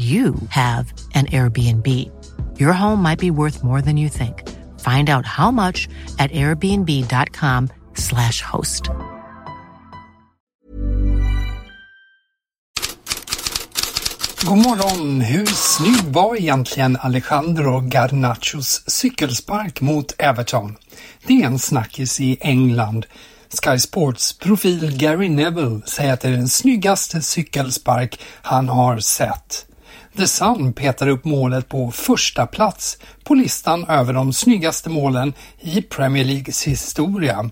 you have an Airbnb. Your home might be worth more than you think. Find out how much at airbnb.com/slash host. God morgon! Hur snygg var egentligen Alejandro Garnachos cykelspark mot Everton? Det är en snackis i England. Sky Sports profil Gary Neville säger att det är den snyggaste cykelspark han har sett. The Sun petar upp målet på första plats på listan över de snyggaste målen i Premier Leagues historia.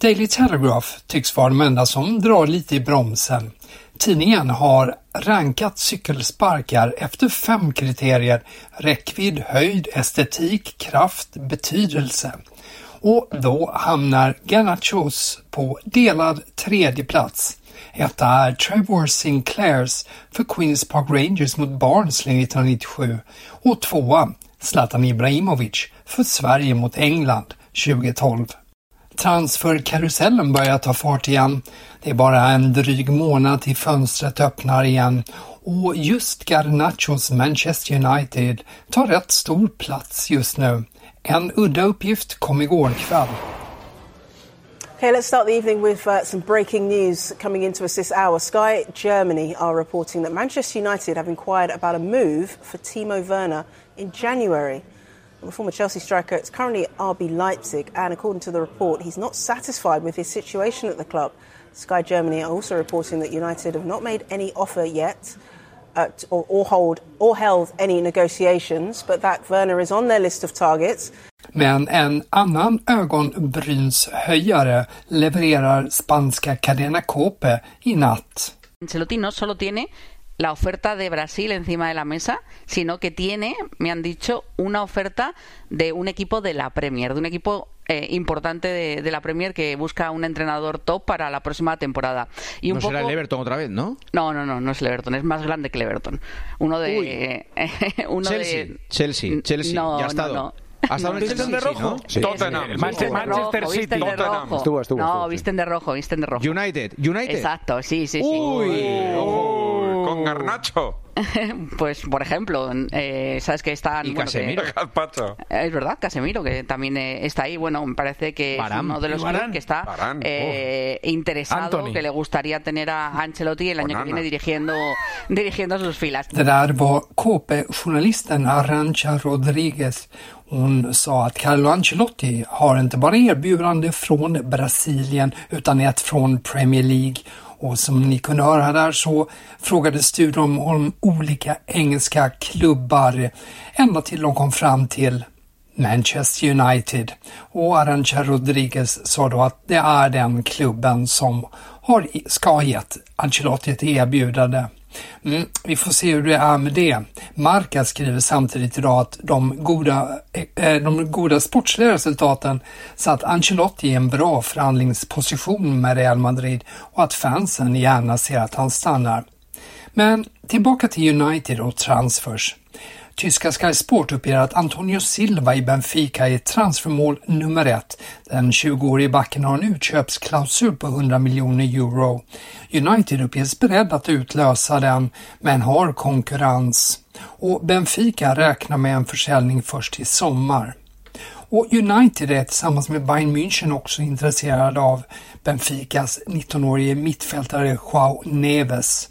Daily Telegraph tycks vara de enda som drar lite i bromsen. Tidningen har rankat cykelsparkar efter fem kriterier. Räckvidd, höjd, estetik, kraft, betydelse. Och då hamnar Garnachos på delad tredje plats. Etta är Trevor Sinclairs för Queens Park Rangers mot Barnsley 1997 och tvåa Zlatan Ibrahimovic för Sverige mot England 2012. Transferkarusellen börjar ta fart igen. Det är bara en dryg månad till fönstret öppnar igen och just Garnachos Manchester United tar rätt stor plats just nu. En udda uppgift kom igår kväll. Okay, let's start the evening with uh, some breaking news coming into us this hour. Sky Germany are reporting that Manchester United have inquired about a move for Timo Werner in January. The former Chelsea striker is currently at RB Leipzig, and according to the report, he's not satisfied with his situation at the club. Sky Germany are also reporting that United have not made any offer yet. Uh, or, or, hold or held any negotiations, but that Werner is on their list of targets. Men en annan ögonbrynshöjare levererar spanska Cadena Cope i natt. Ancelotti no solo tiene la oferta de Brasil encima de la mesa, sino que tiene, me han dicho, una oferta de un equipo de la Premier, de un equipo eh, importante de, de, la Premier que busca un entrenador top para la próxima temporada. Y un no poco... será el Everton otra vez, ¿no? No, no, no, no es el Everton, es más grande que el Everton. Uno de... uno Chelsea, de... Chelsea, Chelsea, no, ya ha estado. No, no. ¿Hasta no, visten de rojo? ¿no? Sí, Tottenham. sí, Manchester, Manchester rojo, City. Tottenham. Estuvo, estuvo, no, estuvo, visten de rojo, visten de rojo. United, United. Exacto, sí, sí, sí. Uy, Uy, Garnacho. pues, por ejemplo, eh, sabes que están. Y bueno, Casemiro. que- Gazpacho. es verdad, Casemiro, que también eh, está ahí. Bueno, me parece que Varane. es uno de los que está eh, interesado, Anthony. que le gustaría tener a Ancelotti el año Onana. que viene dirigiendo, dirigiendo sus filas. Det där var KP-journalisten Arantxa Rodriguez. Hon sa att Carlo Ancelotti har inte bara erbjudande från Brasilien utan ett från Premier League. Och som ni kunde höra där så frågade studion om olika engelska klubbar ända till de kom fram till Manchester United. Och Arantxa Rodriguez sa då att det är den klubben som har, ska ha gett Ancelotti ett erbjudande. Mm, vi får se hur det är med det. Marca skriver samtidigt idag att de goda, eh, eh de goda sportsliga resultaten satt Ancelotti i en bra förhandlingsposition med Real Madrid och att fansen gärna ser att han stannar. Men tillbaka till United och transfers. Tyska Sky Sport uppger att Antonio Silva i Benfica är transfermål nummer ett. Den 20-årige backen har en utköpsklausul på 100 miljoner euro. United uppges beredd att utlösa den, men har konkurrens. Och Benfica räknar med en försäljning först i sommar. Och United är tillsammans med Bayern München också intresserade av Benficas 19-årige mittfältare Joao Neves.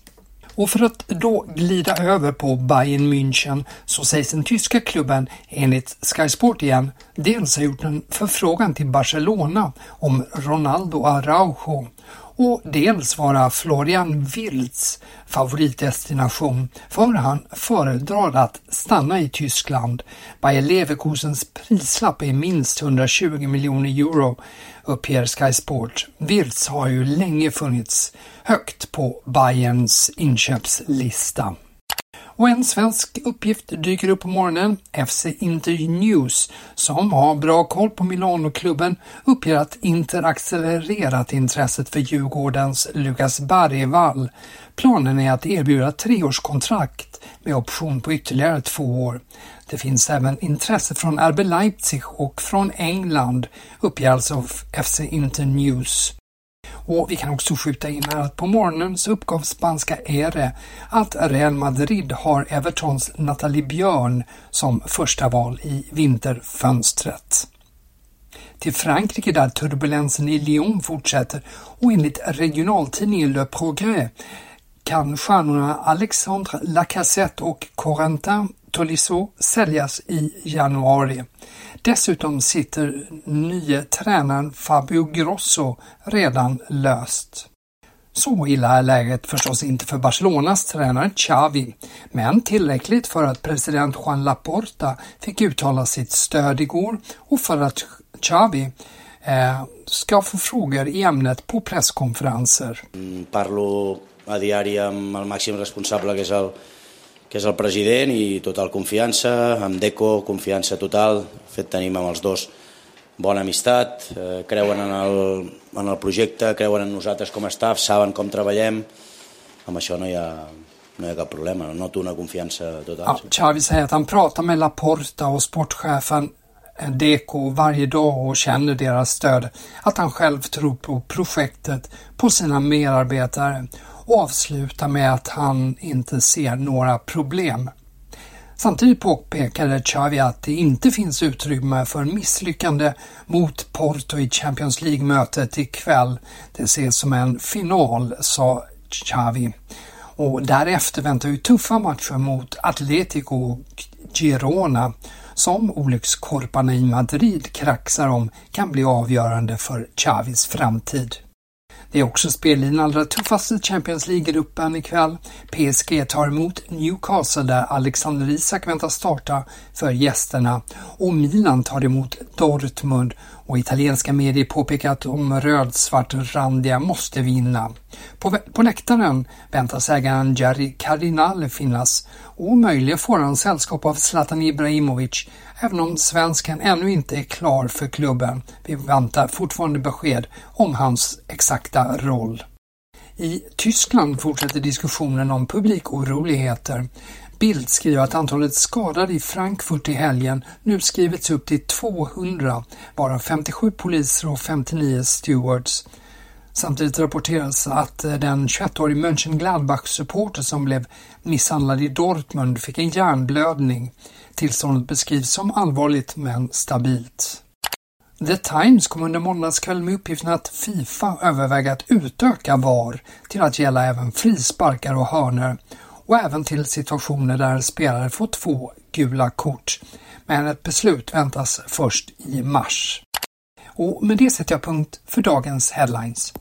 Och för att då glida över på Bayern München så sägs den tyska klubben enligt Sky Sport igen dels ha gjort en förfrågan till Barcelona om Ronaldo Araujo och dels vara Florian Wirtz favoritdestination för han föredrar att stanna i Tyskland. Bayer Leverkusens prislapp är minst 120 miljoner euro uppger Sky Sport. Wirtz har ju länge funnits högt på Bayerns inköpslista. Och en svensk uppgift dyker upp på morgonen. FC Inter News, som har bra koll på Milano-klubben, uppger att Inter accelererat intresset för Djurgårdens Lukas Bergvall. Planen är att erbjuda treårskontrakt med option på ytterligare två år. Det finns även intresse från RB Leipzig och från England, uppger alltså FC Inter News. Och vi kan också skjuta in här att på morgonen så uppgav spanska ERE att Real Madrid har Evertons Nathalie Björn som första val i vinterfönstret. Till Frankrike där turbulensen i Lyon fortsätter och enligt regionaltidningen Le Progrès kan stjärnorna Alexandre Lacazette och Corentin Tolisso säljas i januari. Dessutom sitter nye tränaren Fabio Grosso redan löst. Så illa är läget förstås inte för Barcelonas tränare Xavi, men tillräckligt för att president Juan Laporta fick uttala sitt stöd igår och för att Xavi eh, ska få frågor i ämnet på presskonferenser. Mm, parlo a diari amb el màxim responsable que és el, que és el president i total confiança, amb Deco confiança total, fet tenim amb els dos bona amistat, eh, creuen en el, en el projecte, creuen en nosaltres com a staff, saben com treballem, amb això no hi ha, no hi ha cap problema, noto una confiança total. Ja, Xavi säger att han pratar med Laporta och sportchefen Deco varje dag och känner deras stöd, att han själv tror på projektet, på sina medarbetare och avslutar med att han inte ser några problem. Samtidigt påpekade Xavi att det inte finns utrymme för misslyckande mot Porto i Champions League-mötet ikväll. Det ses som en final, sa Xavi. Och därefter väntar ju tuffa matcher mot Atletico och Girona som olyckskorparna i Madrid kraxar om kan bli avgörande för Chavis framtid. Det är också spel i den allra tuffaste Champions League-gruppen ikväll. PSG tar emot Newcastle där Alexander Isak väntas starta för gästerna och Milan tar emot Dortmund och italienska medier påpekar att de rödsvartrandiga måste vinna. På, på läktaren väntas ägaren Jerry Cardinal finnas och möjligen får han sällskap av Zlatan Ibrahimovic även om svensken ännu inte är klar för klubben. Vi väntar fortfarande besked om hans exakta roll. I Tyskland fortsätter diskussionen om publikoroligheter. Bild skriver att antalet skadade i Frankfurt i helgen nu skrivits upp till 200, varav 57 poliser och 59 stewards. Samtidigt rapporteras att eh, den 21-årige Mönchengladbach-supporter som blev misshandlad i Dortmund fick en hjärnblödning. Tillståndet beskrivs som allvarligt men stabilt. The Times kom under måndagskväll med uppgiften att Fifa överväger att utöka VAR till att gälla även frisparkar och hörner och även till situationer där spelare får två gula kort. Men ett beslut väntas först i mars. Och med det sätter jag punkt för dagens headlines.